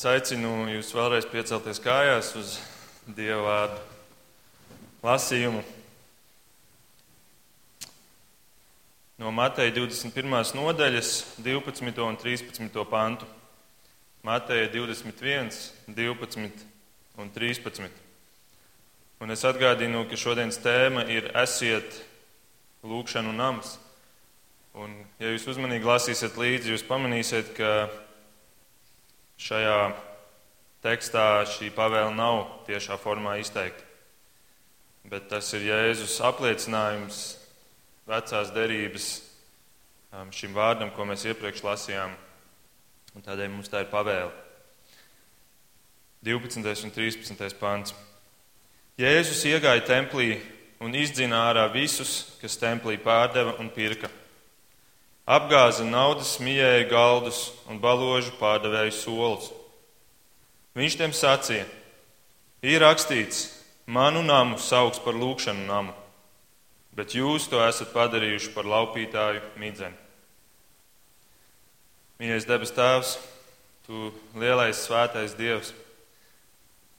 Es aicinu jūs vēlreiz piecelties kājās uz Dieva vārdu lasījumu. No Mateja 21. nodaļas, 12. un 13. pantu. Mateja 21, 12 un 13. Un es atgādinu, ka šodienas tēma ir esiet lūkšanu nams. Un, ja jūs uzmanīgi lasīsiet līdzi, jūs pamanīsiet, ka šajā tekstā šī pavēle nav tiešā formā izteikta. Bet tas ir Jēzus apliecinājums vecās derības um, šim vārdam, ko mēs iepriekš lasījām. Un tādēļ mums tā ir pavēle. 12. un 13. pāns. Jēzus iegāja templī un izdzina ārā visus, kas templī pārdeva un pirka. Apgāza naudas, mijēja galdus un baložu pārdevēju solus. Viņš tiem sacīja: Ir rakstīts, manu namu sauc par lūkšanu namu, bet jūs to esat padarījuši par laupītāju midzeni. Mīļais debes Tēvs, Tu lielais svētais Dievs,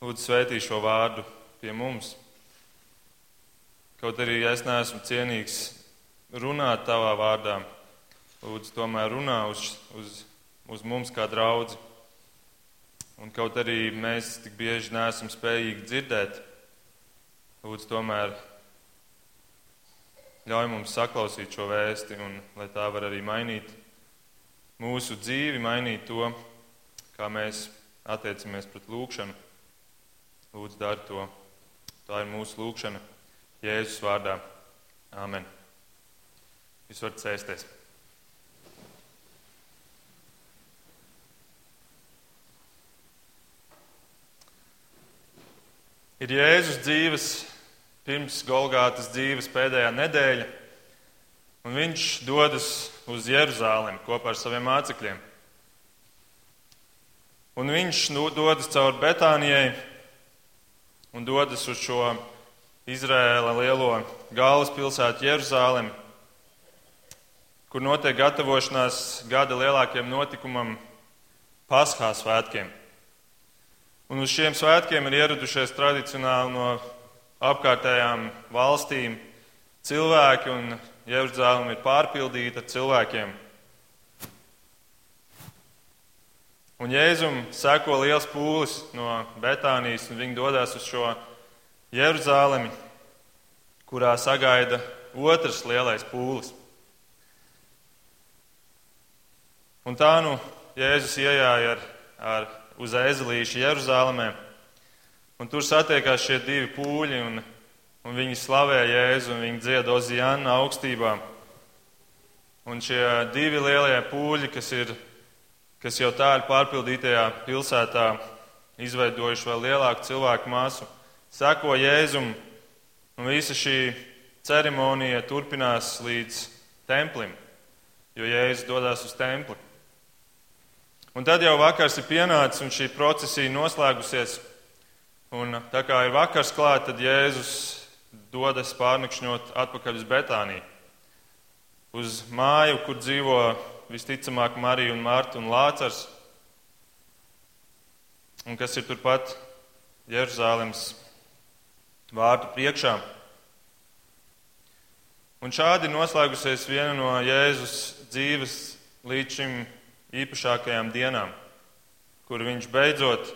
lūdzu svētī šo vārdu pie mums. Kaut arī es neesmu cienīgs runāt Tavā vārdā, lūdzu tomēr runā uz, uz, uz mums kā draudzi. Un kaut arī mēs tik bieži neesam spējīgi dzirdēt, lūdzu tomēr ļauj mums saklausīt šo vēsti un lai tā var arī mainīt mūsu dzīvi, mainīt to, kā mēs attiecamies pret lūgšanu. Lūdzu, dari to. Tā ir mūsu lūgšana Jēzus vārdā. Āmen. Jūs varat sēsties. Ir Jēzus dzīves, pirms Golgātas dzīves pēdējā nedēļa, un viņš dodas uz Jeruzālēm kopā ar saviem mācekļiem. Un viņš nu, dodas cauri Betānijai un dodas uz šo Izraēla lielo galvaspilsētu Jeruzālēm, kur notiek gatavošanās gada lielākajam notikumam, Paskā svētkiem. Un uz šiem svētkiem ir ieradušies tradicionāli no apkārtējām valstīm cilvēki, un Jeruzalem ir pārpildīta ar cilvēkiem. Un Jēzum seko liels pūlis no Betānijas, un viņi dodas uz šo Jeruzalemi, kurā sagaida otrs lielais pūlis. Un tā nu Jēzus iejāja ar, ar uz ezelīšu Jeruzalemē. Un tur satiekās šie divi pūļi, un, un viņi slavē Jēzu, un viņi dzied Ozijāna augstībā. Un šie divi lielie pūļi, kas, ir, kas jau tā ir pārpildītajā pilsētā, izveidojuši vēl lielāku cilvēku māsu, seko Jēzum, un visa šī ceremonija turpinās līdz templim, jo Jēzus dodas uz templi. Un tad jau vakars ir pienācis un šī procesija noslēgusies. Un tā kā ir vakars klāt, tad Jēzus dodas pārnakšņot atpakaļ uz Betāniju. Uz māju, kur dzīvo visticamāk Marija un Marta un Lācars. Un kas ir turpat Jeruzālēmas vārtu priekšā. Un šādi noslēgusies viena no Jēzus dzīves līdz šim īpašākajām dienām, kur viņš beidzot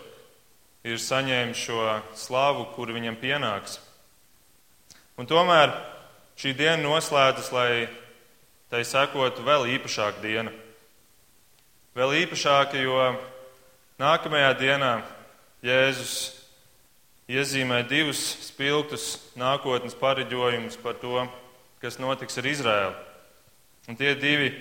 ir saņēmis šo slavu, kur viņam pienāks. Un tomēr šī diena noslēdzas, lai tai sekotu vēl īpašāka diena. Vēl īpašāka, jo nākamajā dienā Jēzus iezīmē divus spilgtus nākotnes pareģojumus par to, kas notiks ar Izraēlu. Un tie divi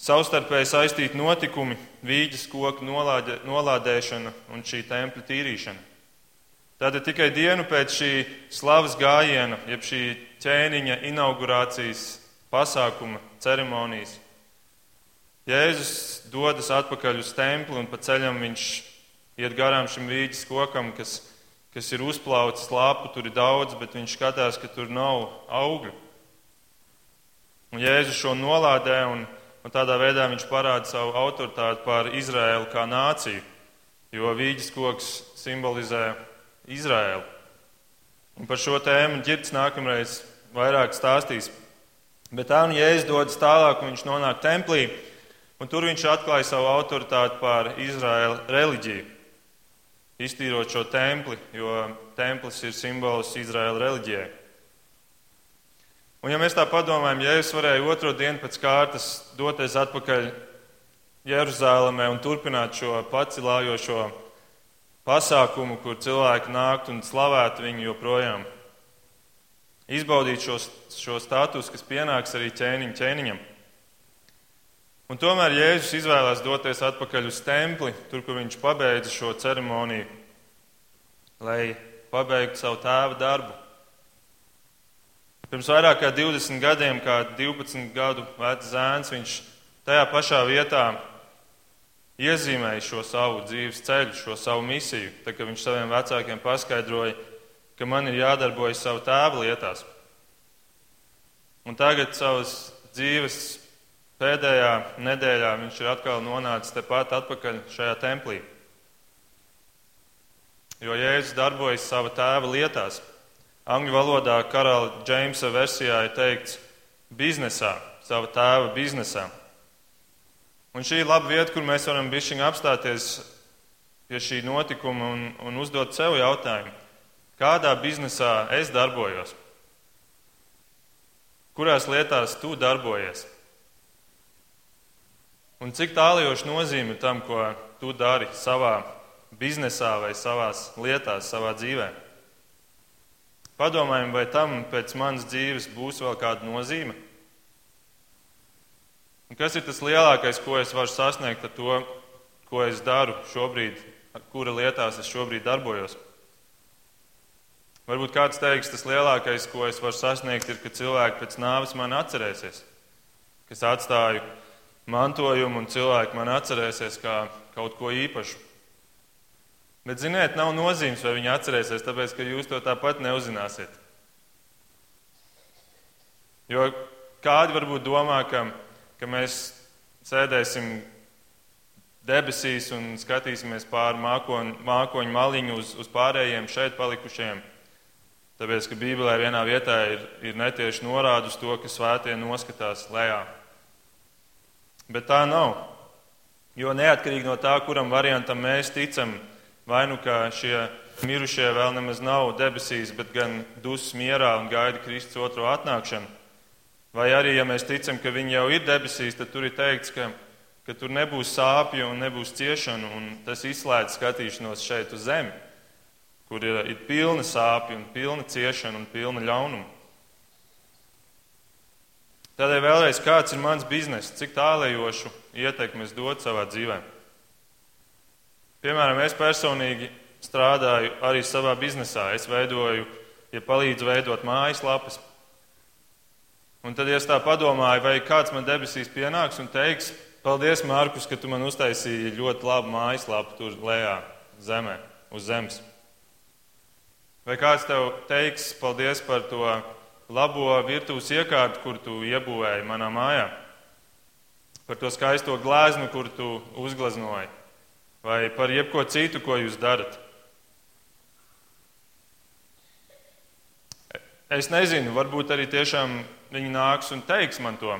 savstarpēji saistīti notikumi, vīģes koku nolādē, nolādēšana un šī tempļa tīrīšana. Tātad tikai dienu pēc šī slavas gājiena, jeb šī ķēniņa inaugurācijas pasākuma ceremonijas, Jēzus dodas atpakaļ uz templi un pa ceļam viņš iet garām šim vīģes kokam, kas, kas ir uzplaucis lapu, tur ir daudz, bet viņš skatās, ka tur nav augļu. Un Jēzus šo nolādē un Un tādā veidā viņš parāda savu autoritāti pār Izraēlu kā nāciju. jo vīģis koks simbolizē Izraēlu. Un par šo tēmu ģirds nākamreiz vairāk stāstīs. Bet tā nu Jēzus dodas tālāk, un viņš nonāk templī, un tur viņš atklāja savu autoritāti pār Izraēla reliģiju. Iztīrot šo templi, jo templis ir simbols Izraēla reliģijai. Un, ja mēs tā padomājam, Jēzus varēja otro dienu pēc kārtas doties atpakaļ Jeruzalemē un turpināt šo pacilājošo pasākumu, kur cilvēki nāktu un slavētu viņu joprojām. Izbaudīt šo, šo statusu, kas pienāks arī ķēniņ, ķēniņam. Un tomēr Jēzus izvēlās doties atpakaļ uz templi, tur, kur viņš pabeidza šo ceremoniju, lai pabeigtu savu tēva darbu. Pirms vairāk kā 20 gadiem, kā 12 gadu vecs zēns, viņš tajā pašā vietā iezīmēja šo savu dzīves ceļu, šo savu misiju. Tad, kad viņš saviem vecākiem paskaidroja, ka man ir jādarbojas savu tēva lietās. Un tagad savas dzīves pēdējā nedēļā viņš ir atkal nonācis tepat atpakaļ šajā templī. Jo Jēzus darbojas sava tēva lietās. Angļu valodā karaļa Džeimsa versijā ir teikts biznesā, sava tēva biznesā. Un šī ir laba vieta, kur mēs varam bišķiņ apstāties pie šī notikuma un, un uzdot sev jautājumu, kādā biznesā es darbojos? Kurās lietās tu darbojies? Un cik tālajoši nozīme tam, ko tu dari savā biznesā vai savās lietās, savā dzīvē? Padomājam, vai tam pēc manas dzīves būs vēl kāda nozīme? Un kas ir tas lielākais, ko es varu sasniegt ar to, ko es daru šobrīd, kura lietās es šobrīd darbojos? Varbūt kāds teiks, tas lielākais, ko es varu sasniegt, ir, ka cilvēki pēc nāves man atcerēsies, ka es atstāju mantojumu un cilvēki man atcerēsies kā kaut ko īpašu. Bet, ziniet, nav nozīmes, vai viņi atcerēsies, tāpēc, ka jūs to tāpat neuzzināsiet. Jo kādi varbūt domā, ka ka mēs sēdēsim debesīs un skatīsimies pāri mākoņu, mākoņu maliņu uz, uz pārējiem šeit palikušiem. Tāpēc, ka Bībelē vienā vietā ir, ir netieši norāda uz to, ka svētie noskatās lejā. Bet tā nav. Jo neatkarīgi no tā, kuram variantam mēs ticam, vai nu kā šie mirušie vēl nemaz nav debesīs, bet gan dusmas mierā un gaida Kristus otro atnākšanu, Vai arī, ja mēs ticam, ka viņi jau ir debesīs, tad tur ir teikts, ka, ka tur nebūs sāpju un nebūs ciešanu, un tas izslēdz skatīšanos šeit uz zemi, kur ir, ir pilna sāpju un pilna ciešana un pilna ļaunuma. Tādēļ vēlreiz, kāds ir mans bizness, cik tālējošu ietekmi es dodu savā dzīvē. Piemēram, es personīgi strādāju arī savā biznesā. Es veidoju, ja palīdzu veidot mājaslapas, Un tad es tā padomāju, vai kāds man debesīs pienāks un teiks, paldies, Mārkus, ka tu man uztaisīji ļoti labu mājaslapu tur lejā, zemē, uz zemes. Vai kāds tev teiks, paldies par to labo virtuves iekārtu, kur tu iebūvēji manā mājā, par to skaisto gleznu, kur tu uzgleznoji, vai par jebko citu, ko jūs darat. Es nezinu, varbūt arī tiešām viņi nāks un teiks man to.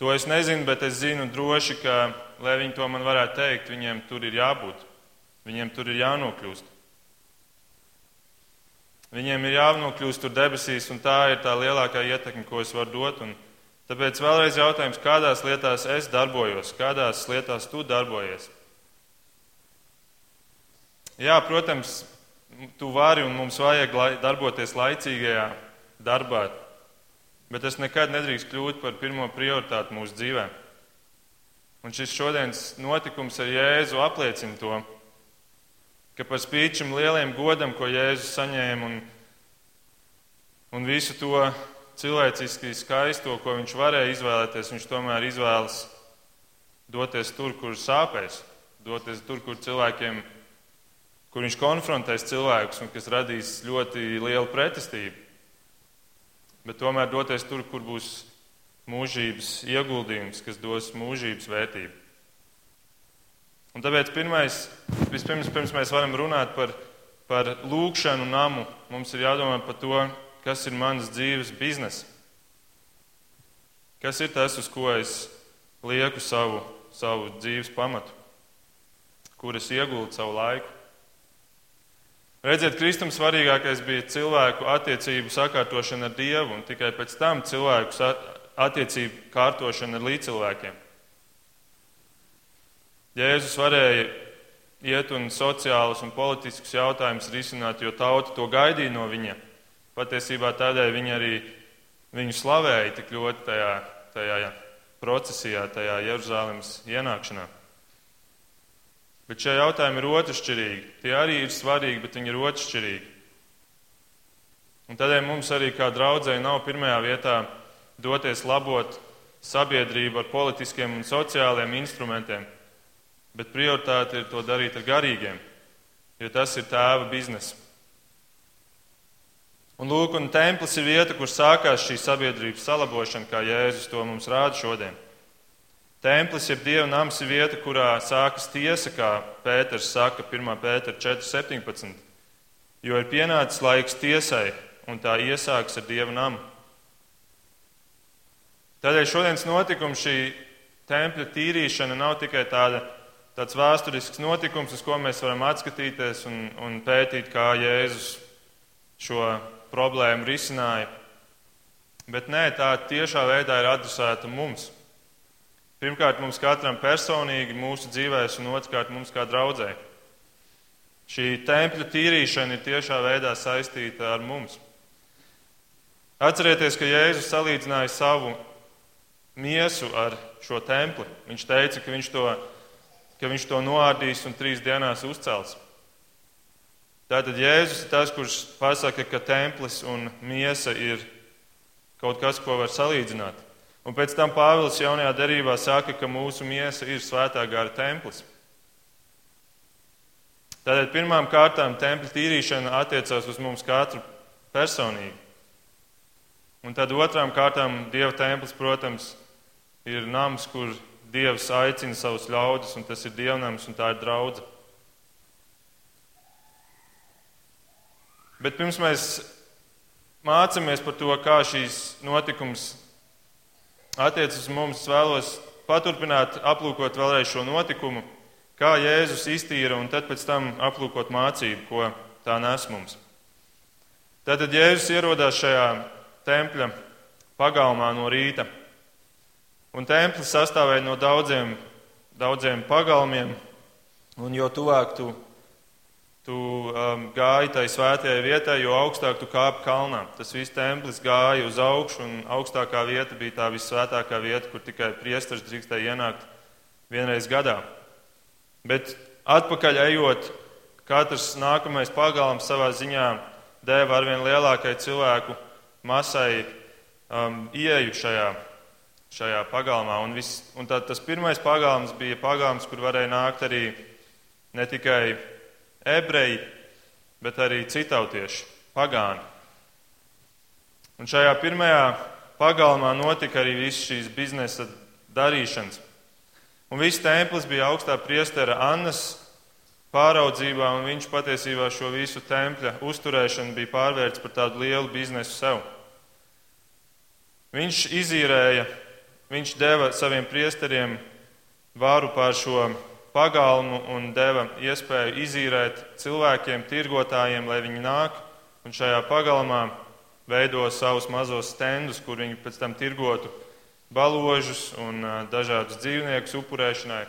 To es nezinu, bet es zinu droši, ka, lai viņi to man varētu teikt, viņiem tur ir jābūt. Viņiem tur ir jānokļūst. Viņiem ir jānokļūst tur debesīs, un tā ir tā lielākā ietekme, ko es varu dot. Un tāpēc vēlreiz jautājums, kādās lietās es darbojos, kādās lietās tu darbojies? Jā, protams, tu vari un mums vajag darboties laicīgajā darbā, bet tas nekad nedrīkst kļūt par pirmo prioritāti mūsu dzīvē. Un šis šodienas notikums ar Jēzu apliecina to, ka par spīti šim lielajam godam, ko Jēzus saņēma, un, un visu to cilvēciski skaisto, ko viņš varēja izvēlēties, viņš tomēr izvēlas doties tur, kur sāpēs, doties tur, kur cilvēkiem, kur viņš konfrontēs cilvēkus un kas radīs ļoti lielu pretestību bet tomēr doties tur, kur būs mūžības ieguldījums, kas dos mūžības vērtību. Un tāpēc pirmais, vispirms, pirms mēs varam runāt par, par lūkšanu namu, mums ir jādomā par to, kas ir manas dzīves biznesa. Kas ir tas, uz ko es lieku savu, savu dzīves pamatu, kur es ieguldu savu laiku. Redziet, Kristum svarīgākais bija cilvēku attiecību sakārtošana ar Dievu, un tikai pēc tam cilvēku attiecību kārtošana ar līdzcilvēkiem. Jēzus varēja iet un sociālus un politiskus jautājumus risināt, jo tauta to gaidīja no viņa. Patiesībā tādēļ viņi arī viņu slavēja tik ļoti tajā, tajā procesijā, tajā Jeruzalemes ienākšanā. Bet šie jautājumi ir otršķirīgi. Tie arī ir svarīgi, bet viņi ir otršķirīgi. Un tādēļ mums arī kā draudzēji nav pirmajā vietā doties labot sabiedrību ar politiskiem un sociāliem instrumentiem, bet prioritāte ir to darīt ar garīgiem, jo tas ir tēva biznesa. Un lūk, un templis ir vieta, kur sākās šī sabiedrības salabošana, kā Jēzus to mums rāda šodien. Templis, jeb Dieva nams, ir vieta, kurā sākas tiesa, kā Pēters saka 1. Pētera 4.17. Jo ir pienācis laiks tiesai, un tā iesāks ar Dieva namu. Tādēļ šodienas notikums, šī tempļa tīrīšana, nav tikai tāda, tāds vēsturisks notikums, uz ko mēs varam atskatīties un, un pētīt, kā Jēzus šo problēmu risināja. Bet nē, tā tiešā veidā ir adresēta mums. Pirmkārt, mums katram personīgi, mūsu dzīvēs, un otrkārt, mums kā draudzē. Šī tempļa tīrīšana ir tiešā veidā saistīta ar mums. Atcerieties, ka Jēzus salīdzināja savu miesu ar šo templi. Viņš teica, ka viņš to, ka viņš to noārdīs un trīs dienās uzcels. Tātad Jēzus ir tas, kurš pasaka, ka templis un miesa ir kaut kas, ko var salīdzināt. Un pēc tam Pāvils jaunajā derībā saka, ka mūsu miesa ir svētā gara templis. Tātad pirmām kārtām tempļa tīrīšana attiecās uz mums katru personīgi. Un tad otrām kārtām Dieva templis, protams, ir nams, kur Dievs aicina savus ļaudis, un tas ir dievnams, un tā ir draudzība. Bet pirms mēs mācāmies par to, kā šīs notikums attiecas uz mums, vēlos paturpināt, aplūkot vēlreiz šo notikumu, kā Jēzus iztīra, un pēc tam aplūkot mācību, ko tā nes mums. Tātad Jēzus ierodās šajā tempļa pagalmā no rīta. Un templis sastāvēja no daudziem, daudziem pagalmiem, un jo tuvāk tu Tu um, gāji tai svētajai vietai, jo augstāk tu kāpi kalnā. Tas viss templis gāja uz augšu, un augstākā vieta bija tā visvētākā vieta, kur tikai priesteris drīkstēja ienākt vienreiz gadā. Bet atpakaļ ejot, katrs nākamais pagalms savā ziņā deva arvien lielākai cilvēku masai um, ieeju šajā, šajā pagalmā. Un, vis, un tā, tas pirmais pagalms bija pagalms, kur varēja nākt arī ne tikai ebreji, bet arī citautieši, pagāni. Un šajā pirmajā pagalmā notika arī viss šīs biznesa darīšanas. Un viss templis bija augstā priestera Annas pāraudzībā, un viņš patiesībā šo visu tempļa uzturēšanu bija pārvērts par tādu lielu biznesu sev. Viņš izīrēja, viņš deva saviem priesteriem varu pār šo pagalmu un deva iespēju izīrēt cilvēkiem, tirgotājiem, lai viņi nāk un šajā pagalmā veido savus mazos stendus, kur viņi pēc tam tirgotu baložus un dažādus dzīvniekus upurēšanai,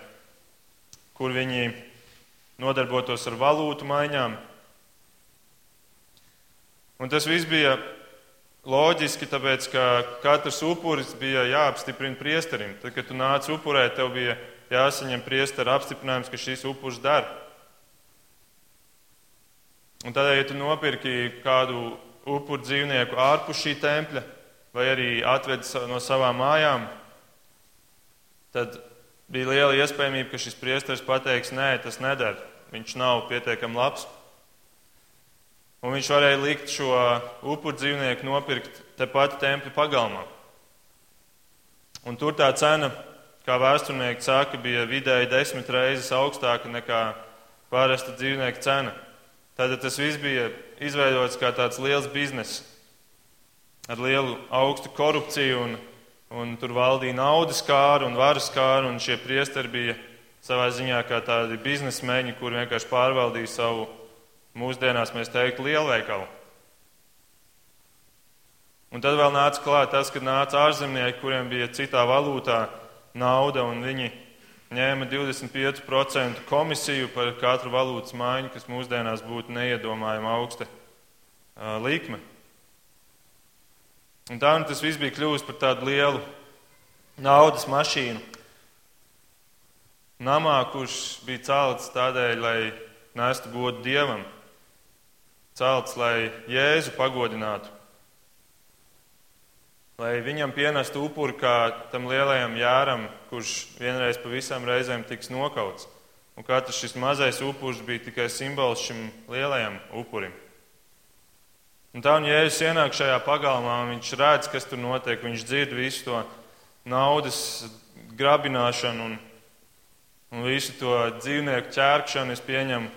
kur viņi nodarbotos ar valūtu maiņām. Un tas viss bija loģiski, tāpēc ka katrs upuris bija jāapstiprina priesterim. Tad, kad tu nāc upurēt, tev bija jāsaņem priestera apstiprinājums, ka šis upuris dara. Un tādēļ, ja tu nopirki kādu upuru dzīvnieku ārpus šī tempļa, vai arī atvedi no savām mājām, tad bija liela iespējamība, ka šis priesteris pateiks, nē, tas neder, viņš nav pietiekami labs. Un viņš varēja likt šo upuru dzīvnieku nopirkt tepat tempļa pagalmā. Un tur tā cena kā vēsturnieki saka, bija vidēji desmit reizes augstāka nekā pārasta dzīvnieka cena. Tātad tas viss bija izveidots kā tāds liels bizness ar lielu augstu korupciju, un, un tur valdīja naudas kāra un varas kāra, un šie priesteri bija savā ziņā kā tādi biznesmeņi, kuri vienkārši pārvaldīja savu, mūsdienās mēs teiktu, lielveikalu. Un tad vēl nāca klāt tas, kad nāca ārzemnieki, kuriem bija citā valūtā nauda, un viņi ņēma 25% komisiju par katru valūtas maiņu, kas mūsdienās būtu neiedomājama augsta likme. Un tā nu tas viss bija kļuvis par tādu lielu naudas mašīnu. Namā, kurš bija celts tādēļ, lai nestu godu dievam, celts, lai Jēzu pagodinātu lai viņam pienestu upuri kā tam lielajam jāram, kurš vienreiz pa visām reizēm tiks nokauts. Un katrs šis mazais upuris bija tikai simbols šim lielajam upurim. Un tā un Jēzus ienāk šajā pagalmā, viņš redz, kas tur notiek, viņš dzird visu to naudas grabināšanu un, un visu to dzīvnieku ķērkšanu, es pieņemu.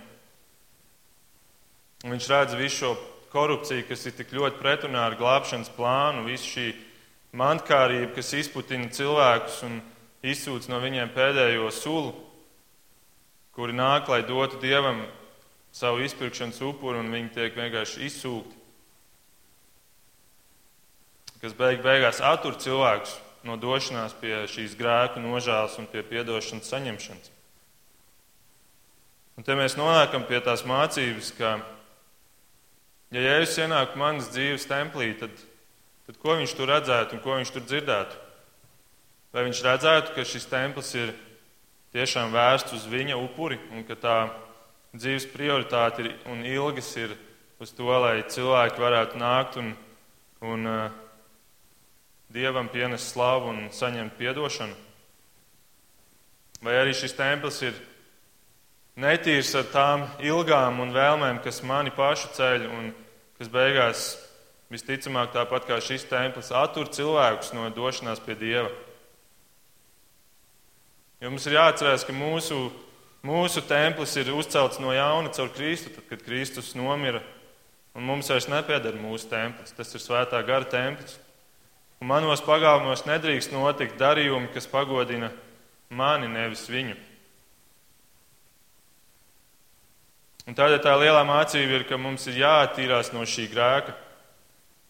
Un viņš redz visu šo korupciju, kas ir tik ļoti pretrunā ar glābšanas plānu, visu šī mantkārība, kas izputina cilvēkus un izsūc no viņiem pēdējo sulu, kuri nāk, lai dotu dievam savu izpirkšanas upuru, un viņi tiek vienkārši izsūkti. Kas beig beigās attur cilvēkus no došanās pie šīs grēku nožēlas un pie piedošanas saņemšanas. Un te mēs nonākam pie tās mācības, ka, ja Jēzus ienāk manas dzīves templī, tad tad ko viņš tur redzētu un ko viņš tur dzirdētu? Vai viņš redzētu, ka šis templis ir tiešām vērsts uz viņa upuri un ka tā dzīves prioritāte ir, un ilgas ir uz to, lai cilvēki varētu nākt un, un uh, dievam pienest slavu un saņemt piedošanu? Vai arī šis templis ir netīrs ar tām ilgām un vēlmēm, kas mani pašu ceļ un kas beigās Visticamāk, tāpat kā šis templis attur cilvēkus no došanās pie Dieva. Jo mums ir jāatcerās, ka mūsu, mūsu templis ir uzcelts no jauna caur Kristu, tad, kad Kristus nomira. Un mums vairs nepieder mūsu templis. Tas ir svētā gara templis. Un manos pagalmos nedrīkst notikt darījumi, kas pagodina mani, nevis viņu. Un tādēļ tā lielā mācība ir, ka mums ir jāattīrās no šī grēka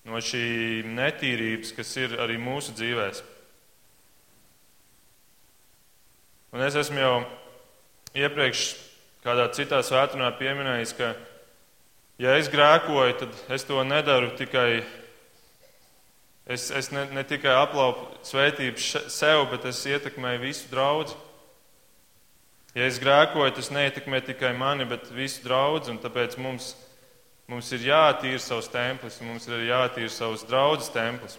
no šī netīrības, kas ir arī mūsu dzīvēs. Un es esmu jau iepriekš kādā citā svētdienā pieminējis, ka, ja es grēkoju, tad es to nedaru tikai. Es, es ne, ne tikai aplaupu svētību sev, bet es ietekmēju visu draugu. Ja es grēkoju, tas neietekmē tikai mani, bet visu draugu, tāpēc mums ir Mums ir jātīra savs templis, un mums ir jātīra savs draudzes templis.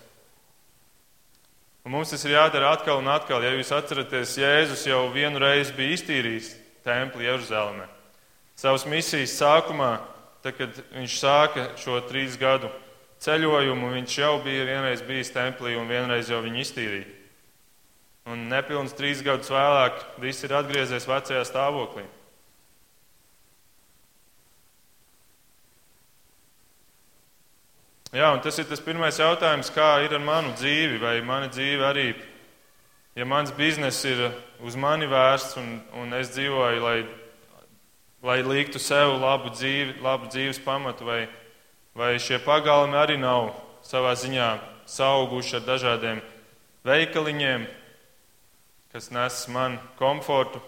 Un mums tas ir jādara atkal un atkal. Ja jūs atceraties, Jēzus jau vienu reizi bija iztīrījis templi Jeruzalemē. Savas misijas sākumā, tad, kad viņš sāka šo trīs gadu ceļojumu, viņš jau bija vienreiz bijis templī un vienreiz jau viņu iztīrīja. Un nepilns trīs gadus vēlāk viss ir atgriezies vecajā stāvoklī. Jā, un tas ir tas pirmais jautājums, kā ir ar manu dzīvi, vai mana dzīve arī, ja mans bizness ir uz mani vērsts un, un es dzīvoju, lai, lai liktu sev labu, dzīvi, labu dzīves pamatu, vai, vai šie pagalmi arī nav savā ziņā sauguši ar dažādiem veikaliņiem, kas nes man komfortu,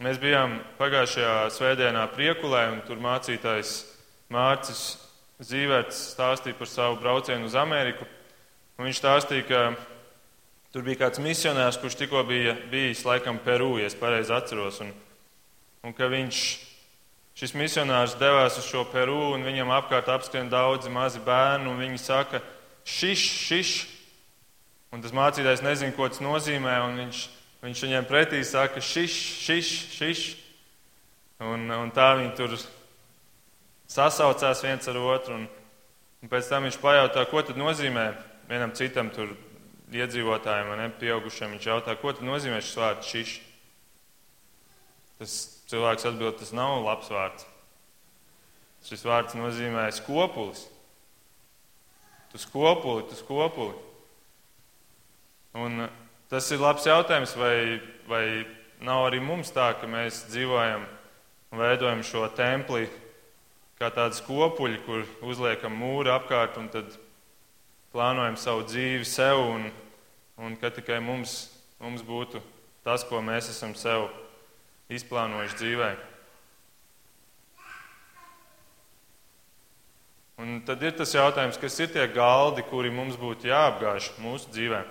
Mēs bijām pagājušajā svētdienā priekulē, un tur mācītājs Mārcis Zīvērts stāstīja par savu braucienu uz Ameriku. Un viņš stāstīja, ka tur bija kāds misionārs, kurš tikko bija bijis laikam Peru, ja es pareizi atceros, un, un ka viņš, šis misionārs devās uz šo Peru, un viņam apkārt apskrien daudzi mazi bērni, un viņi saka, šiš, šiš, un tas mācītājs nezina, ko tas nozīmē, un viņš Viņš viņiem pretī saka, šiš, šiš, šiš. Un, un tā viņi tur sasaucās viens ar otru. Un, un pēc tam viņš pajautā, ko tad nozīmē vienam citam tur iedzīvotājiem, ne, pieaugušiem, viņš jautā, ko tad nozīmē šis vārds šiš? Tas cilvēks atbild, tas nav labs vārds. Šis vārds nozīmē skopulis. Tu skopuli, tu skopuli. Un tas ir labs jautājums, vai, vai nav arī mums tā, ka mēs dzīvojam un veidojam šo templi kā tādu skopuļu, kur uzliekam mūri apkārt un tad plānojam savu dzīvi sev un, un ka tikai mums, mums būtu tas, ko mēs esam sev izplānojuši dzīvē. Un tad ir tas jautājums, kas ir tie galdi, kuri mums būtu jāapgāž mūsu dzīvē.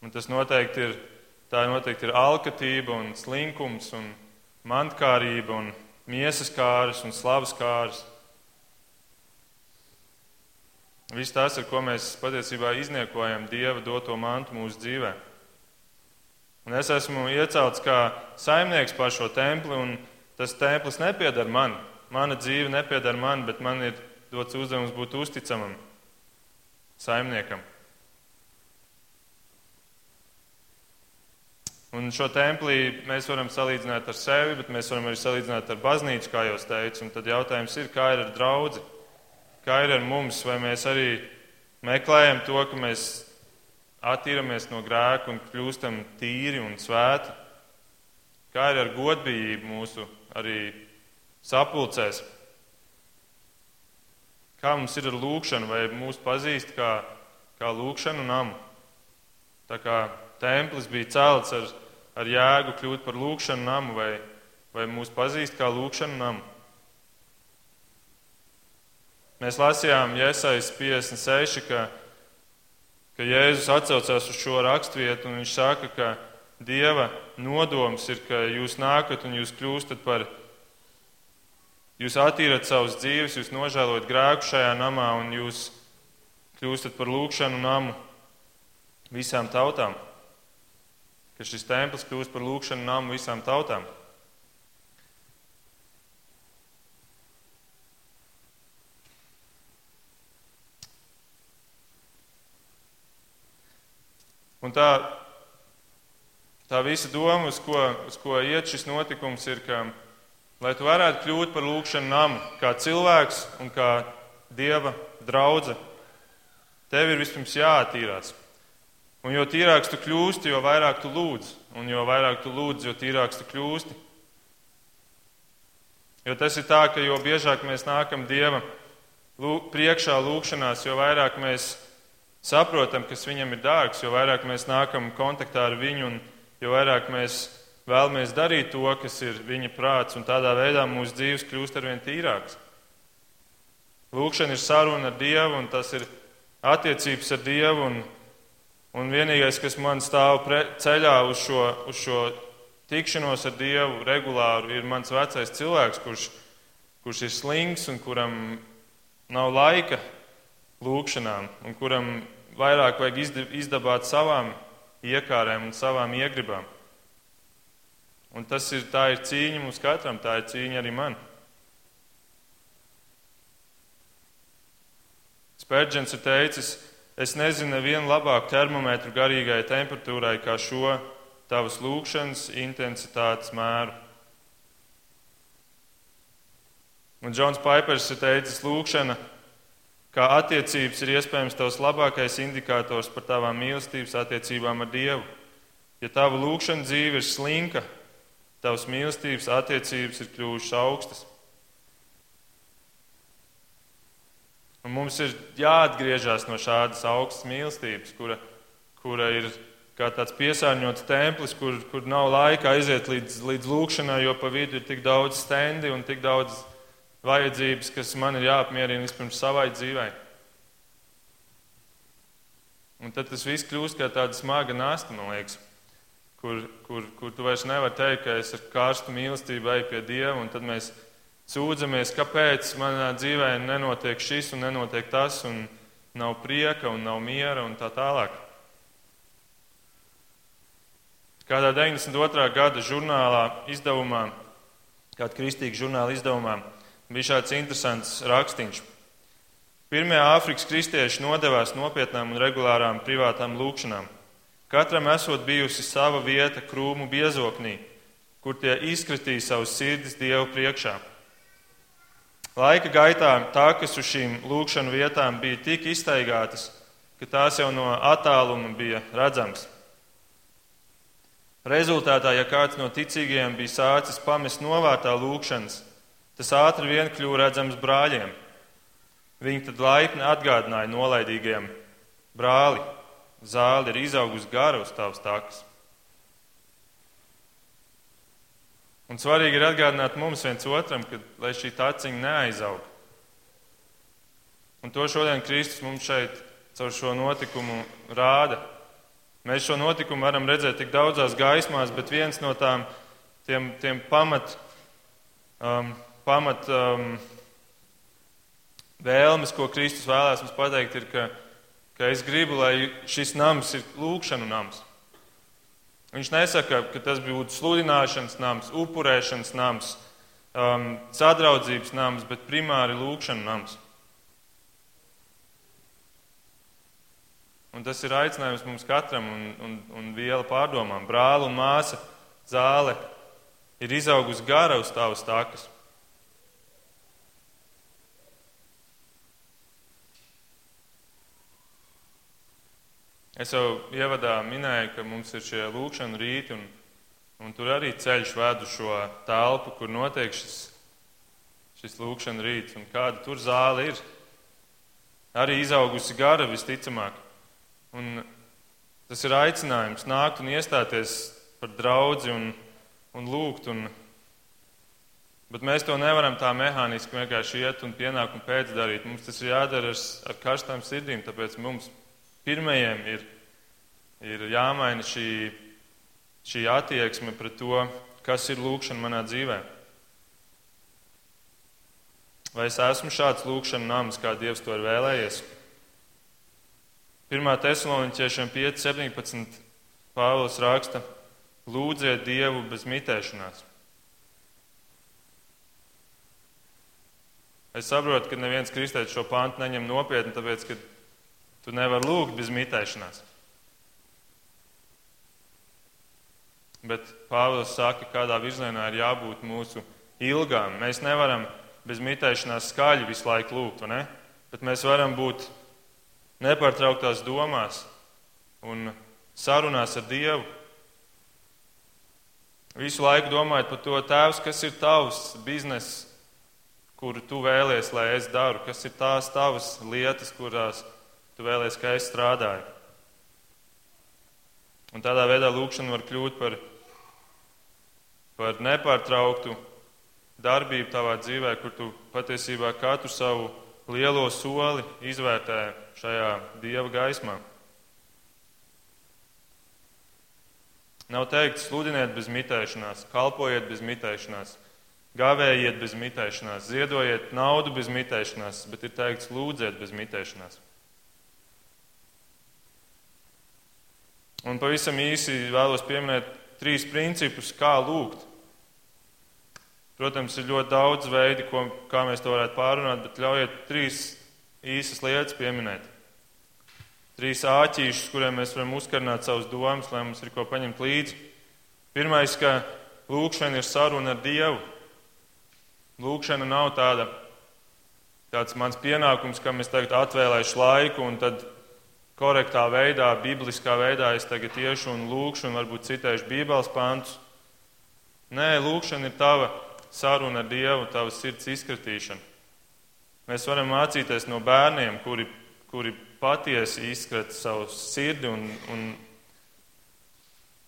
Un tas noteikti ir, tā noteikti ir alkatība un slinkums un mantkārība un miesas kāras un slavas kāras. Viss tas, ar ko mēs patiesībā izniekojam Dieva doto mantu mūsu dzīvē. Un es esmu iecelts kā saimnieks pār šo templi, un tas templis nepiedara man. Mana dzīve nepiedara man, bet man ir dots uzdevums būt uzticamam saimniekam. Un šo templī mēs varam salīdzināt ar sevi, bet mēs varam arī salīdzināt ar baznīcu, kā jau teicu. Un tad jautājums ir, kā ir ar draugu? Kā ir ar mums? Vai mēs arī meklējam to, ka mēs attīramies no grēka un kļūstam tīri un svēti? Kā ir ar godbijību mūsu arī sapulcēs? Kā mums ir ar lūkšanu, vai mūs pazīst kā, kā lūkšanu namu? Tā kā templis bija celts ar, ar jēgu kļūt par lūkšanu namu, vai, vai mūs pazīst kā lūkšanu namu. Mēs lasījām Iesais 56, ka, ka Jēzus atcaucās uz šo raksturvietu, un viņš saka, ka Dieva nodoms ir, ka jūs nākat un jūs kļūstat par, jūs attīrat savus dzīves, jūs nožēlojat grēku šajā namā un jūs kļūstat par lūkšanu namu visām tautām ka šis templis kļūst par lūkšanu namu visām tautām. Un tā, tā visa doma, uz ko, uz ko iet šis notikums, ir, ka, lai tu varētu kļūt par lūkšanu namu, kā cilvēks un kā dieva draudzene, tev ir vispirms jāattīrās. Un jo tīrāks tu kļūsti, jo vairāk tu lūdz. Un jo vairāk tu lūdz, jo tīrāks tu kļūsti. Jo tas ir tā, ka jo biežāk mēs nākam Dieva priekšā lūkšanās, jo vairāk mēs saprotam, kas viņam ir dārgs, jo vairāk mēs nākam kontaktā ar viņu un jo vairāk mēs vēlamies darīt to, kas ir viņa prāts, un tādā veidā mūsu dzīves kļūst arvien tīrāks. Lūkšana ir saruna ar Dievu, un tas ir attiecības ar Dievu. Un Un vienīgais, kas man stāv ceļā uz šo, uz šo tikšanos ar Dievu regulāri, ir mans vecais cilvēks, kurš, kurš ir slings un kuram nav laika lūkšanām, un kuram vairāk vajag izdabāt savām iekārēm un savām iegribām. Un tas ir, tā ir cīņa mums katram, tā ir cīņa arī man. Spērģents ir teicis, Es nezinu nevienu labāku termometru garīgai temperatūrai kā šo tavas lūkšanas intensitātes mēru. Un Džons Paipers ir teicis, lūkšana kā attiecības ir iespējams tavs labākais indikators par tavām mīlestības attiecībām ar Dievu. Ja tava lūkšana dzīve ir slinka, tavas mīlestības attiecības ir kļuvušas augstas. Un mums ir jāatgriežas no šādas augstas mīlestības, kura, kura ir kā tāds piesārņots templis, kur, kur nav laika aiziet līdz, līdz lūkšanai, jo pa vidu ir tik daudz stendi un tik daudz vajadzības, kas man ir jāapmierina vispirms savai dzīvei. Un tad tas viss kļūst kā tāda smaga nasta, man liekas, kur, kur, kur tu vairs nevari teikt, ka es ar karstu mīlestību eju pie Dieva, un tad mēs sūdzamies, kāpēc manā dzīvē nenotiek šis un nenotiek tas, un nav prieka un nav miera un tā tālāk. Kādā 92. gada žurnālā izdevumā, kāda kristīga žurnāla izdevumā, bija šāds interesants rakstīns. Pirmie Āfrikas kristieši nodevās nopietnām un regulārām privātām lūkšanām. Katram esot bijusi sava vieta krūmu biezoknī, kur tie izkritīja savus sirdis Dievu priekšā. Laika gaitā takas uz šīm lūkšanu vietām bija tik iztaigātas, ka tās jau no attāluma bija redzams. Rezultātā, ja kāds no ticīgajiem bija sācis pamest novārtā lūkšanas, tas ātri vien kļuva redzams brāļiem. Viņi tad laipni atgādināja nolaidīgajiem brāli, zāle ir izaugusi gara uz tavas takas. Un svarīgi ir atgādināt mums viens otram, ka, lai šī taciņa neaizaug. Un to šodien Kristus mums šeit caur šo notikumu rāda. Mēs šo notikumu varam redzēt tik daudzās gaismās, bet viens no tām tiem, tiem pamat, um, pamat um, vēlmes, ko Kristus vēlēs mums pateikt, ir, ka, ka es gribu, lai šis nams ir lūkšanu nams. Viņš nesaka, ka tas būtu sludināšanas nams, upurēšanas nams, um, sadraudzības nams, bet primāri lūkšana nams. Un tas ir aicinājums mums katram un, un, un viela pārdomām. Brāli un māsa zāle ir izaugusi gara uz tavas takas. Es jau ievadā minēju, ka mums ir šie lūkšana rīti, un, un tur arī ceļš ved uz šo telpu, kur notiek šis, šis lūkšana rīts, un kāda tur zāle ir. Arī izaugusi gara visticamāk. Un tas ir aicinājums nākt un iestāties par draugu un, un lūgt. Un, bet mēs to nevaram tā mehāniski vienkārši iet un pienākumu pēc darīt. Mums tas ir jādara ar, ar karstām sirdīm, tāpēc mums Pirmajiem ir, ir jāmaina šī, šī attieksme pret to, kas ir lūkšana manā dzīvē. Vai es esmu šāds lūkšana nams, kā Dievs to ir vēlējies? 1. Thessaloniķiešiem 5.17. Pāvils raksta: Lūdziet Dievu bez mitēšanās. Es saprotu, ka neviens kristietis šo pāntu neņem nopietni, tāpēc, ka Tu nevari lūgt bez mitēšanās. Bet Pāvils saka, kādā virzienā ir jābūt mūsu ilgām. Mēs nevaram bez mitēšanās skaļi visu laiku lūgt, bet mēs varam būt nepārtrauktās domās un sarunās ar Dievu. Visu laiku domājot par to, Tēvs, kas ir tavs bizness, kuru tu vēlies, lai es daru, kas ir tās tavas lietas, kurās tu vēlies, ka es strādāju. Un tādā veidā lūkšana var kļūt par, par nepārtrauktu darbību tavā dzīvē, kur tu patiesībā katru savu lielo soli izvērtē šajā dieva gaismā. Nav teikts, sludiniet bez mitēšanās, kalpojiet bez mitēšanās, gavējiet bez mitēšanās, ziedojiet naudu bez mitēšanās, bet ir teikts, lūdziet bez mitēšanās. Un pavisam īsi vēlos pieminēt trīs principus, kā lūgt. Protams, ir ļoti daudz veidi, ko, kā mēs to varētu pārunāt, bet ļaujiet trīs īsas lietas pieminēt. Trīs āķīšus, kuriem mēs varam uzkarināt savus domas, lai mums ir ko paņemt līdzi. Pirmais, ka lūkšana ir saruna ar Dievu. Lūkšana nav tāda, tāds mans pienākums, kam es tagad atvēlēšu laiku un tad korektā veidā, bibliskā veidā es tagad iešu un lūkšu, un varbūt citēšu Bībeles pantus. Nē, lūkšana ir tava saruna ar Dievu, tava sirds izkratīšana. Mēs varam mācīties no bērniem, kuri, kuri patiesi izskrata savu sirdi un, un,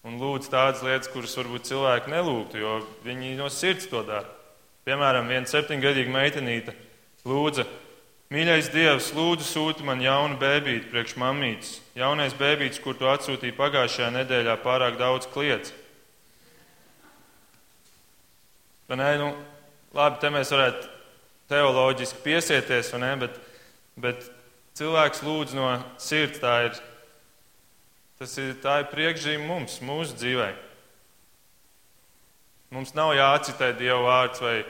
un lūdz tādas lietas, kuras varbūt cilvēki nelūgtu, jo viņi no sirds to dara. Piemēram, viena septiņgadīga meitenīte lūdza Mīļais Dievs, lūdzu, sūti man jaunu bēbīti priekš mamītes. Jaunais bēbītis, kur tu atsūtīji pagājušajā nedēļā, pārāk daudz kliedz. Nē, nu, labi, te mēs varētu teoloģiski piesieties, ne, bet, bet cilvēks lūdz no sirds. Tā ir, ir, tā ir priekšzīme mums, mūsu dzīvē. Mums nav jācitē Dieva vārds vai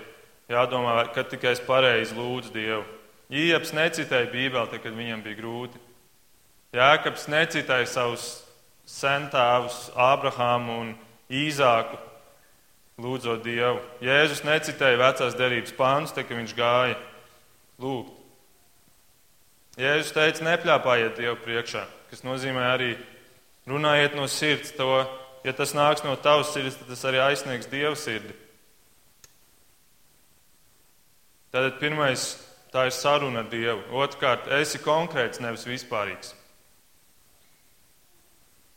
jādomā, ka tikai es pareizi lūdzu Dievu. Ieps necitēja Bībeli, kad viņam bija grūti. Jēkabs necitēja savus centāvus, Ābrahāmu un Īzāku, lūdzot Dievu. Jēzus necitēja vecās derības pāns, kad viņš gāja lūgt. Jēzus teica, nepļāpājiet Dievu priekšā, kas nozīmē arī runājiet no sirds. To, ja tas nāks no tavas sirds, tad tas arī aizsniegs Dieva sirdi. Tātad pirmais, tā ir saruna ar Dievu. Otrkārt, esi konkrēts, nevis vispārīgs.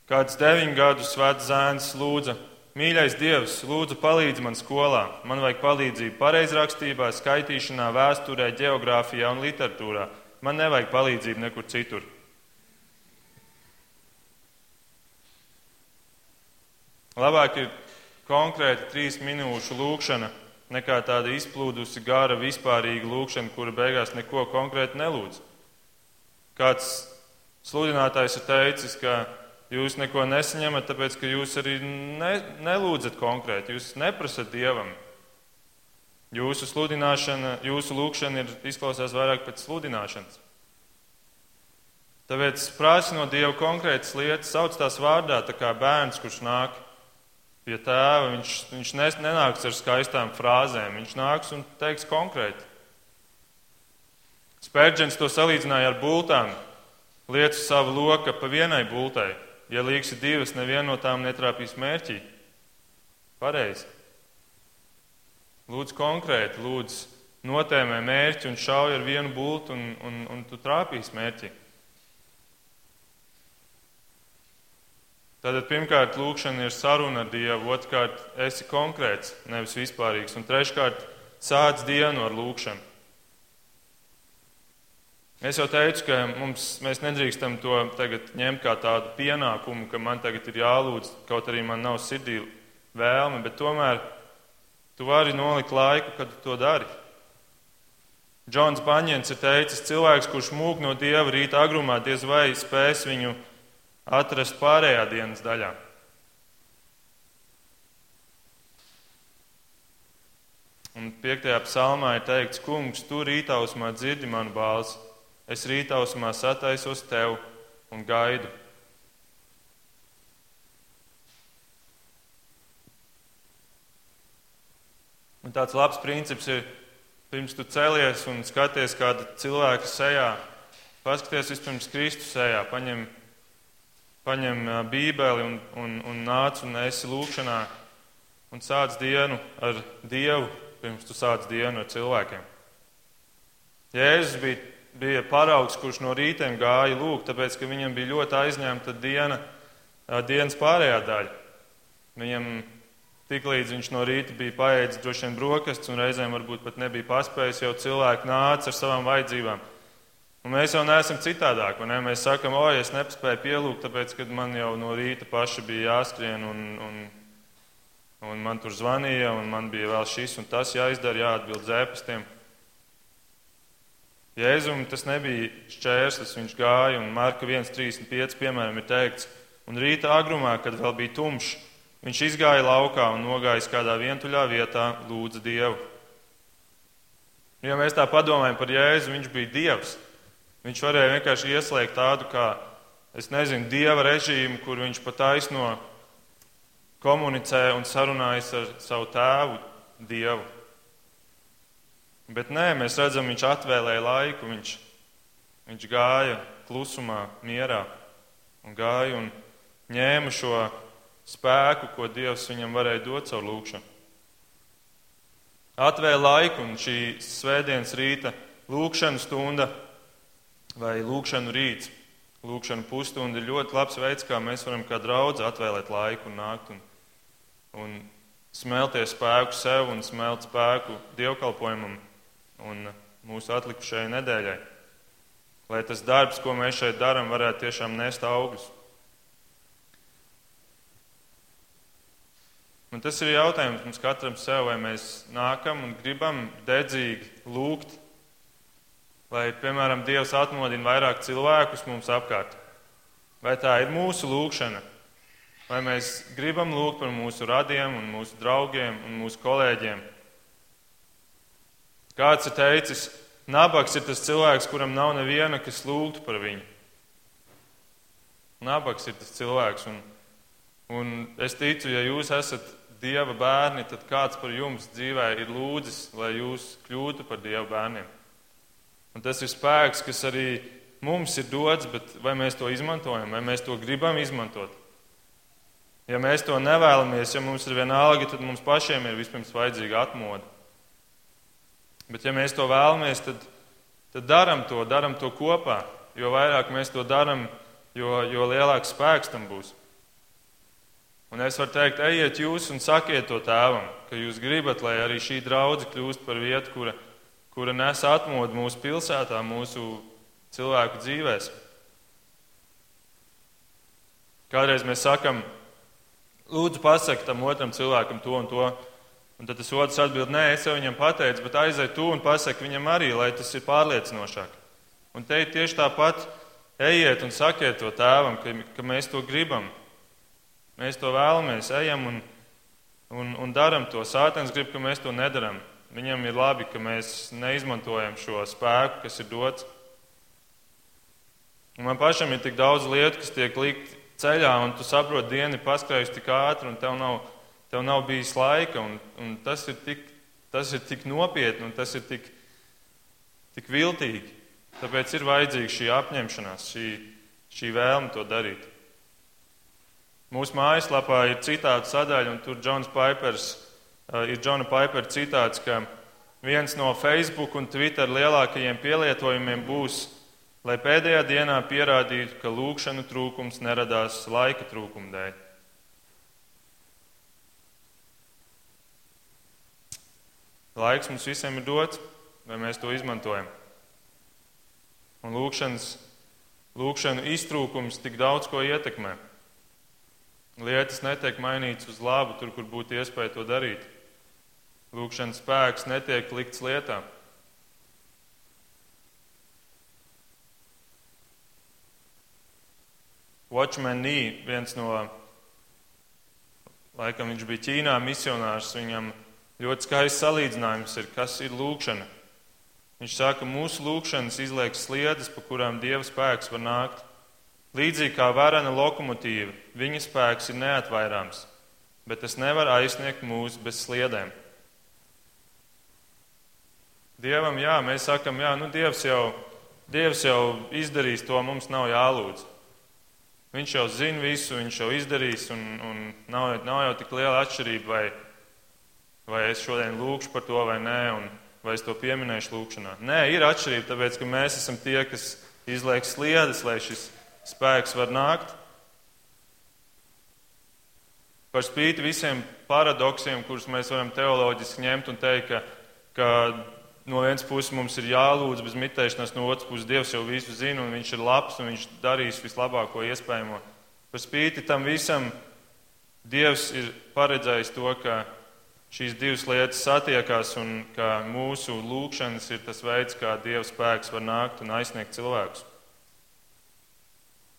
Kāds deviņu gadus vecs zēns lūdza, mīļais Dievs, lūdzu palīdzi man skolā. Man vajag palīdzību pareizrakstībā, skaitīšanā, vēsturē, geogrāfijā un literatūrā. Man nevajag palīdzību nekur citur. Labāk ir konkrēti trīs minūšu lūkšana nekā tāda izplūdusi, gara, vispārīga lūkšana, kura beigās neko konkrēti nelūdz. Kāds sludinātājs ir teicis, ka Jūs neko nesaņemat, tāpēc ka jūs arī ne, nelūdzat konkrēti, jūs neprasat dievam. Jūsu sludināšana, jūsu lūkšana ir izklausās vairāk pēc sludināšanas. Tāpēc prasa no Dieva konkrētas lietas, sauc tās vārdā, tā kā bērns, kurš nāk pie tēva, viņš, viņš nenāks ar skaistām frāzēm, viņš nāks un teiks konkrēti. Spērģents to salīdzināja ar bultām, lietu savu loku pa vienai bultai. Ja līksi divas, neviena no tām netrāpīs mērķī. Pareizi. Lūdzu konkrēti, lūdzu notēmē mērķi un šauj ar vienu bultu un, un, un tu trāpīsi mērķi. Tātad pirmkārt, lūkšana ir saruna ar Dievu, otrkārt, esi konkrēts, nevis vispārīgs, un treškārt, sāc dienu ar lūkšanu. Es jau teicu, ka mums, mēs nedrīkstam to tagad ņemt kā tādu pienākumu, ka man tagad ir jālūdz, kaut arī man nav sirdī vēlme, bet tomēr tu vari nolikt laiku, kad tu to dari. Džons Baņģens ir teicis, cilvēks, kurš mūk no dieva rīta agrumā, diez vai spēs viņu atrast pārējā dienas daļā. Un piektajā psalmā ir teikts, kungs, tu rītausmā dzirdi manu balsi es rītausmā sataisos tev un gaidu. Un tāds labs princips ir, pirms tu celies un skaties kāda cilvēka sejā, paskaties vispirms Kristus sejā, paņem, paņem bībeli un, un, un nāc un esi lūkšanā un sāc dienu ar Dievu, pirms tu sāc dienu ar cilvēkiem. Jēzus bija bija paraugs, kurš no rītiem gāja lūgt, tāpēc, ka viņam bija ļoti aizņemta diena, dienas pārējā daļa. Viņam tiklīdz viņš no rīta bija paēdis droši vien brokastis un reizēm varbūt pat nebija paspējis, jau cilvēki nāca ar savām vajadzībām. Un mēs jau neesam citādāk, ne? mēs sakam, o, es nepaspēju pielūgt, tāpēc, ka man jau no rīta paši bija jāskrien un, un, un man tur zvanīja un man bija vēl šis un tas jāizdara, jāatbild zēpastiem. Jēzum tas nebija šķērslis, viņš gāja, un Marka 1,35 piemēram ir teikts, un rīta agrumā, kad vēl bija tumšs, viņš izgāja laukā un nogājis kādā vientuļā vietā, lūdza Dievu. Ja mēs tā padomājam par Jēzu, viņš bija Dievs. Viņš varēja vienkārši ieslēgt tādu kā, es nezinu, Dieva režīmu, kur viņš pat aizno komunicē un sarunājas ar savu tēvu Dievu. Bet nē, mēs redzam, viņš atvēlēja laiku, viņš, viņš gāja klusumā, mierā un gāja un ņēma šo spēku, ko Dievs viņam varēja dot caur lūgšanu. Atvēlēja laiku, un šī svētdienas rīta lūgšana stunda vai lūgšanu rīts, lūgšanu pusstunda ir ļoti labs veids, kā mēs varam kā draudz atvēlēt laiku un nākt un, un smelties spēku sev un smelt spēku dievkalpojumam un mūsu atlikušajai nedēļai. Lai tas darbs, ko mēs šeit darām, varētu tiešām nest augļus. Un tas ir jautājums mums katram sev, vai mēs nākam un gribam dedzīgi lūgt, lai, piemēram, Dievs atmodina vairāk cilvēkus mums apkārt. Vai tā ir mūsu lūkšana? Vai mēs gribam lūgt par mūsu radiem un mūsu draugiem un mūsu kolēģiem? Kāds ir teicis, nabaks ir tas cilvēks, kuram nav neviena, kas lūgtu par viņu. Nabaks ir tas cilvēks. Un, un es ticu, ja jūs esat Dieva bērni, tad kāds par jums dzīvē ir lūdzis, lai jūs kļūtu par Dieva bērniem. Un tas ir spēks, kas arī mums ir dots, bet vai mēs to izmantojam, vai mēs to gribam izmantot? Ja mēs to nevēlamies, ja mums ir vienalga, tad mums pašiem ir vispirms vajadzīga atmoda. Bet ja mēs to vēlamies, tad, tad daram to, daram to kopā. Jo vairāk mēs to darām, jo, jo lielāks spēks tam būs. Un es varu teikt, ejiet jūs un sakiet to tēvam, ka jūs gribat, lai arī šī draudzene kļūst par vietu, kura, kura nes atmodu mūsu pilsētā, mūsu cilvēku dzīvēs. Kādreiz mēs sakam, lūdzu, pasaki tam otram cilvēkam to un to. Un tad tas otrs atbild, nē, es jau viņam pateicu, bet aizej tu un pasaki viņam arī, lai tas ir pārliecinošāk. Un te tieši tāpat ejiet un sakiet to tēvam, ka, ka mēs to gribam. Mēs to vēlamies, ejam un, un, un daram to. Sātens grib, ka mēs to nedaram. Viņam ir labi, ka mēs neizmantojam šo spēku, kas ir dots. Un man pašam ir tik daudz lietu, kas tiek likt ceļā, un tu saproti, diena ir paskrējusi tik ātri, un tev nav, tev nav bijis laika. Un, un tas, ir tik, tas ir tik nopietni, un tas ir tik, tik viltīgi. Tāpēc ir vajadzīga šī apņemšanās, šī, šī vēlme to darīt. Mūsu mājaslapā ir citāta sadaļa, un tur Džons Paipers, ir Džona Paipera citāts, ka viens no Facebook un Twitter lielākajiem pielietojumiem būs lai pēdējā dienā pierādītu, ka lūkšanu trūkums neradās laika trūkuma dēļ. Laiks mums visiem ir dots, vai mēs to izmantojam. Un lūkšanas, lūkšanu iztrūkums tik daudz ko ietekmē. Lietas netiek mainītas uz labu, tur, kur būtu iespēja to darīt. Lūkšanas spēks netiek likts lietām. Watchman Nee, viens no, laikam viņš bija Ķīnā misionārs, viņam ļoti skaists salīdzinājums ir, kas ir lūkšana. Viņš saka, ka mūsu lūkšanas izliek sliedes, pa kurām Dieva spēks var nākt. Līdzīgi kā varena lokomotīva, viņa spēks ir neatvairāms, bet tas nevar aizsniegt mūs bez sliedēm. Dievam, jā, mēs sakam, jā, nu Dievs jau, Dievs jau izdarīs to, mums nav jālūdz. Viņš jau zina visu, viņš jau izdarīs, un, un nav, nav jau tik liela atšķirība, vai, vai es šodien lūkšu par to vai nē, un vai es to pieminēšu lūkšanā. Nē, ir atšķirība, tāpēc ka mēs esam tie, kas izliek sliedes, lai šis spēks var nākt. Par spīti visiem paradoksiem, kurus mēs varam teoloģiski ņemt un teikt, ka, ka no vienas puses mums ir jālūdz bez mitēšanās, no otras puses Dievs jau visu zina un viņš ir labs un viņš darīs vislabāko iespējamo. Par spīti tam visam Dievs ir paredzējis to, ka šīs divas lietas satiekās un ka mūsu lūkšanas ir tas veids, kā Dieva spēks var nākt un aizsniegt cilvēkus.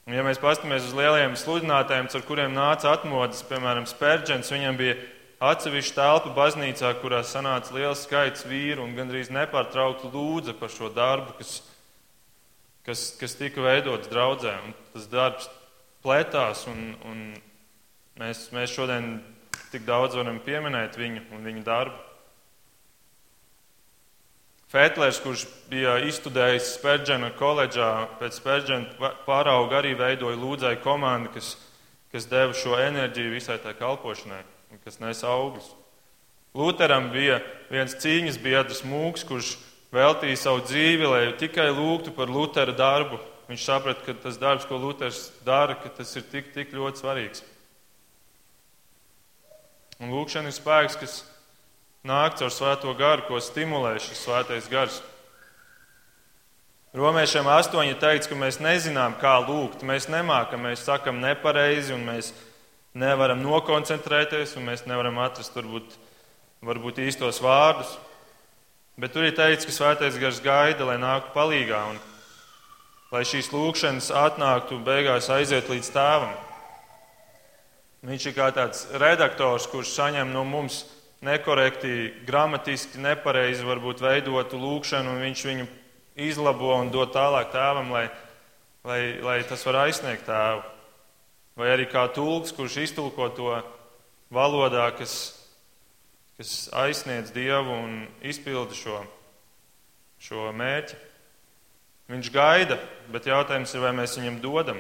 Un, ja mēs paskatāmies uz lielajiem sludinātājiem, ar kuriem nāca atmodas, piemēram, Spērģents, viņam bija atsevišķa telpa baznīcā, kurā sanāca liels skaits vīru un gandrīz nepārtraukti lūdza par šo darbu, kas, kas, kas tika veidots draudzē. Un tas darbs plētās, un, un mēs, mēs šodien tik daudz varam pieminēt viņu un viņa darbu. Fētlers, kurš bija izstudējis Spērģena koledžā, pēc Spērģena pārauga arī veidoja lūdzēju komandu, kas, kas deva šo enerģiju visai tā kalpošanai kas nes augļus. Lūteram bija viens cīņas biedrs mūks, kurš veltīja savu dzīvi, lai tikai lūgtu par Lutera darbu. Viņš saprata, ka tas darbs, ko Luters dara, tas ir tik, tik ļoti svarīgs. Un lūkšana ir spēks, kas nāk caur svēto garu, ko stimulē šis svētais gars. Romiešiem astoņi teica, ka mēs nezinām, kā lūgt. Mēs nemākam, mēs sakam nepareizi un mēs nevaram nokoncentrēties, un mēs nevaram atrast varbūt, varbūt īstos vārdus. Bet tur ir teikts, ka svētais gars gaida, lai nāktu palīgā, un lai šīs lūkšanas atnāktu un beigās aiziet līdz tēvam. Viņš ir kā tāds redaktors, kurš saņem no mums nekorekti, gramatiski nepareizi varbūt veidotu lūkšanu, un viņš viņu izlabo un dod tālāk tēvam, lai, lai, lai tas var aizsniegt tēvu. Vai arī kā tulks, kurš iztulko to valodā, kas, kas aizsniedz Dievu un izpilda šo, šo mērķi. Viņš gaida, bet jautājums ir, vai mēs viņam dodam,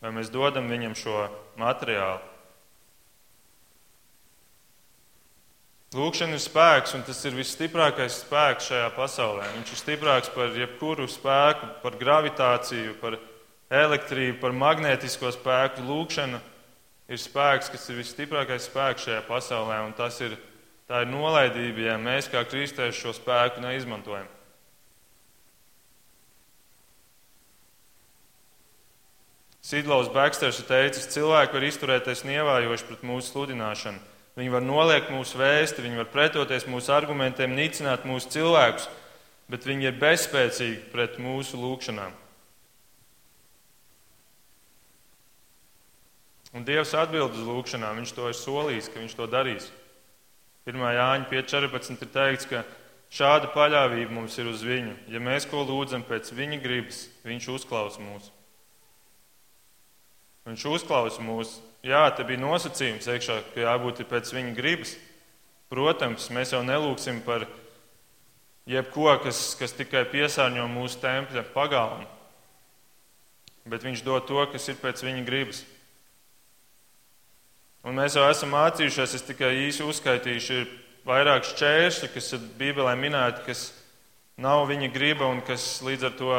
vai mēs dodam viņam šo materiālu. Lūkšana ir spēks, un tas ir visstiprākais spēks šajā pasaulē. Viņš ir stiprāks par jebkuru spēku, par gravitāciju, par elektrību, par magnētisko spēku. Lūkšana ir spēks, kas ir visstiprākais spēks šajā pasaulē, un tas ir, ir nolaidība, ja mēs kā kristieši šo spēku neizmantojam. Sidlaus Baksters ir teicis, cilvēki var izturēties nievājoši pret mūsu sludināšanu Viņi var noliekt mūsu vēsti, viņi var pretoties mūsu argumentiem, nicināt mūsu cilvēkus, bet viņi ir bezspēcīgi pret mūsu lūgšanām. Un Dievs atbild uz lūgšanām. Viņš to ir solījis, ka viņš to darīs. 1. Jāņa 5.14 ir teikts, ka šāda paļāvība mums ir uz viņu. Ja mēs ko lūdzam pēc viņa gribas, viņš uzklausa mūs. Viņš uzklausa mūs jā, te bija nosacījums iekšā, ka jābūt pēc viņa gribas. Protams, mēs jau nelūksim par jebko, kas, kas tikai piesārņo mūsu tempļa pagalmu, bet viņš dod to, kas ir pēc viņa gribas. Un mēs jau esam mācījušies, es tikai īsi uzskaitīšu, ir vairāk šķēršļi, kas ir Bībelē minēti, kas nav viņa griba un kas līdz ar to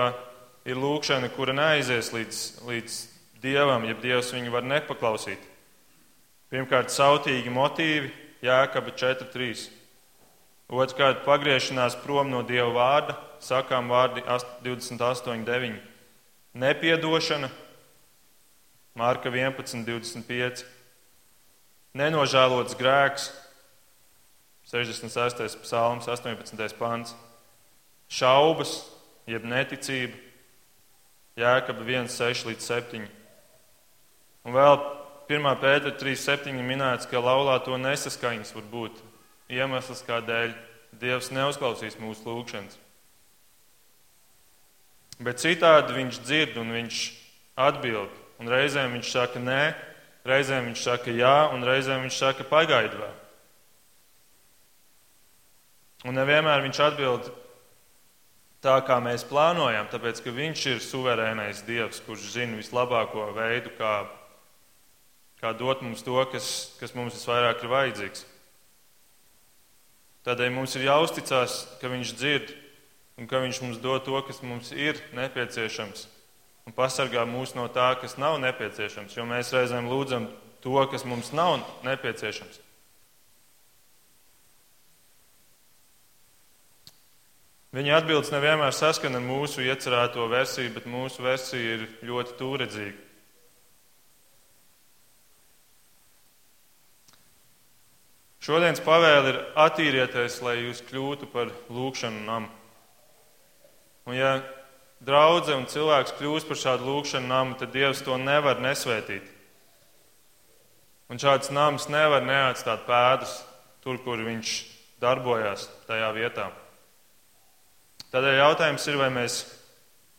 ir lūkšana, kura neaizies līdz, līdz dievam, ja dievs viņu var nepaklausīt. Pirmkārt, sautīgi motīvi, Jēkaba 4.3. Otrkārt, pagriešanās prom no dieva vārda, sakām vārdi 28.9. Nepiedošana, Mārka 11.25. Nenožēlots grēks, 66. psalms, 18. pants. Šaubas, jeb neticība, Jēkaba 1.6 līdz 7. Un vēl 1. pētera 3.7. minēts, ka laulāto nesaskaņas var būt iemesls, kādēļ Dievs neuzklausīs mūsu lūgšanas. Bet citādi viņš dzird un viņš atbild. Un reizēm viņš saka nē, reizēm viņš saka jā, un reizēm viņš saka pagaidu vēl. Un nevienmēr viņš atbild tā, kā mēs plānojam, tāpēc ka viņš ir suverēnais Dievs, kurš zina vislabāko veidu, kā kā dot mums to, kas, kas mums visvairāk ir vajadzīgs. Tādēļ mums ir jāuzticas, ka Viņš dzird un ka Viņš mums dod to, kas mums ir nepieciešams, un pasargā mūs no tā, kas nav nepieciešams, jo mēs reizēm lūdzam to, kas mums nav nepieciešams. Viņa atbildes nevienmēr saskana ar mūsu iecerēto versiju, bet mūsu versija ir ļoti tūredzīga. Šodienas pavēle ir attīrieties, lai jūs kļūtu par lūkšanu namu. Un ja draudzene un cilvēks kļūst par šādu lūkšanu namu, tad Dievs to nevar nesvētīt. Un šāds nams nevar neatstāt pēdas tur, kur viņš darbojās tajā vietā. Tādēļ jautājums ir, vai mēs,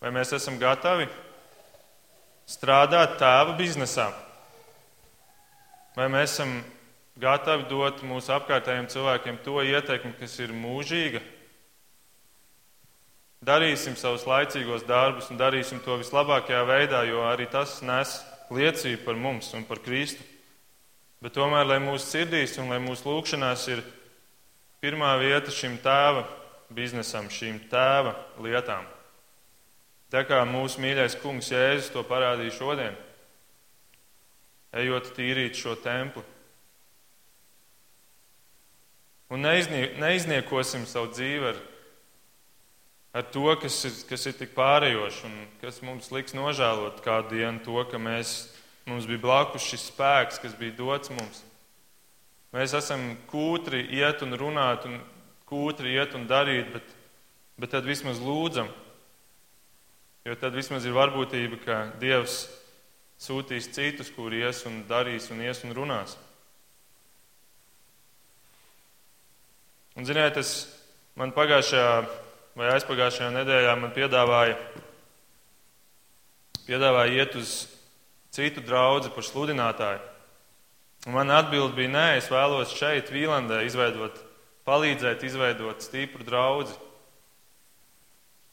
vai mēs esam gatavi strādāt tēva biznesā, vai mēs esam gatavi dot mūsu apkārtējiem cilvēkiem to ieteikumu, kas ir mūžīga. Darīsim savus laicīgos darbus un darīsim to vislabākajā veidā, jo arī tas nes liecību par mums un par Kristu. Bet tomēr, lai mūsu sirdīs un lai mūsu lūkšanās ir pirmā vieta šim tēva biznesam, šīm tēva lietām. Tā kā mūsu mīļais kungs Jēzus to parādīja šodien, ejot tīrīt šo templi. Un neizniekosim savu dzīvi ar, ar to, kas ir, kas ir tik pārējoši un kas mums liks nožēlot kādu dienu to, ka mēs, mums bija blakus šis spēks, kas bija dots mums. Mēs esam kūtri iet un runāt, un kūtri iet un darīt, bet, bet tad vismaz lūdzam. Jo tad vismaz ir varbūtība, ka Dievs sūtīs citus, kuri ies un darīs un ies un runās. Un, ziniet, es man pagājušajā vai aizpagājušajā nedēļā man piedāvāja, piedāvāja iet uz citu draugu par sludinātāju. Un man atbild bija, nē, es vēlos šeit, Vīlandē, izveidot, palīdzēt izveidot stipru draugu.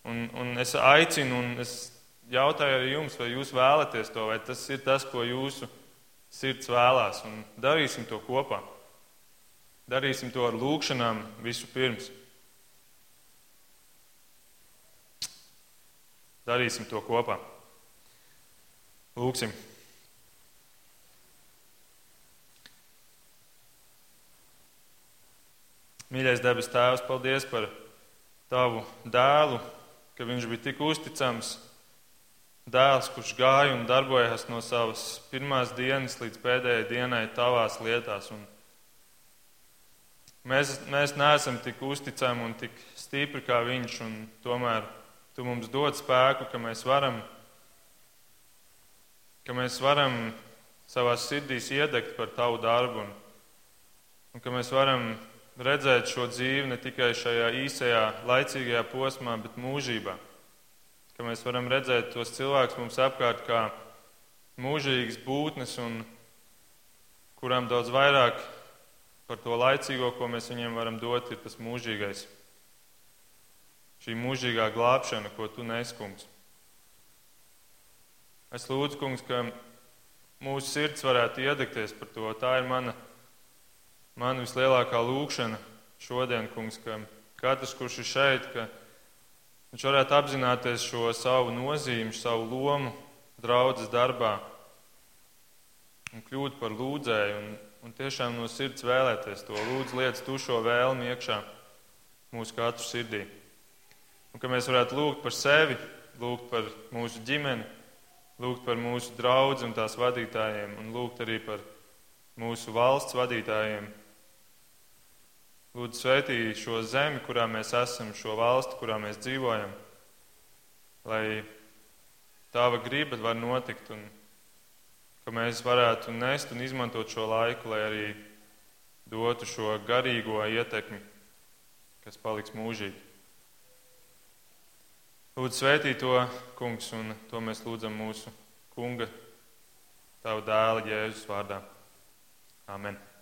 Un, un es aicinu, un es jautāju arī jums, vai jūs vēlaties to, vai tas ir tas, ko jūsu sirds vēlās. Un darīsim to kopā. Darīsim to ar lūgšanām visu pirms. Darīsim to kopā. Lūksim. Mīļais debes Tēvs, paldies par Tavu dēlu, ka viņš bija tik uzticams. Dēls, kurš gāja un darbojās no savas pirmās dienas līdz pēdējai dienai tavās lietās. Un mēs, mēs neesam tik uzticami un tik stipri kā viņš, un tomēr Tu mums dod spēku, ka mēs varam, ka mēs varam savā sirdīs iedegt par tavu darbu un, un ka mēs varam redzēt šo dzīvi ne tikai šajā īsajā, laicīgajā posmā, bet mūžībā. Ka mēs varam redzēt tos cilvēkus mums apkārt kā mūžīgas būtnes un kurām daudz vairāk par to laicīgo, ko mēs viņiem varam dot, ir tas mūžīgais šī mūžīgā glābšana, ko tu nes, kungs. Es lūdzu, kungs, ka mūsu sirds varētu iedegties par to. Tā ir mana, mana vislielākā lūkšana šodien, kungs, ka katrs, kurš ir šeit, ka viņš varētu apzināties šo savu nozīmi, savu lomu draudzes darbā un kļūt par lūdzēju un, un tiešām no sirds vēlēties to. Lūdzu, liec tu šo vēlmi iekšā mūsu katru sirdī. Un ka mēs varētu lūgt par sevi, lūgt par mūsu ģimeni, lūgt par mūsu draugu un tās vadītājiem, un lūgt arī par mūsu valsts vadītājiem. Lūdzu, sveitī šo zemi, kurā mēs esam, šo valsti, kurā mēs dzīvojam, lai Tava griba var notikt un ka mēs varētu nest un izmantot šo laiku, lai arī dotu šo garīgo ietekmi, kas paliks mūžīgi. Lūdzu, svētī to, kungs, un to mēs lūdzam mūsu kunga, tavu dēla Jēzus vārdā. Amen.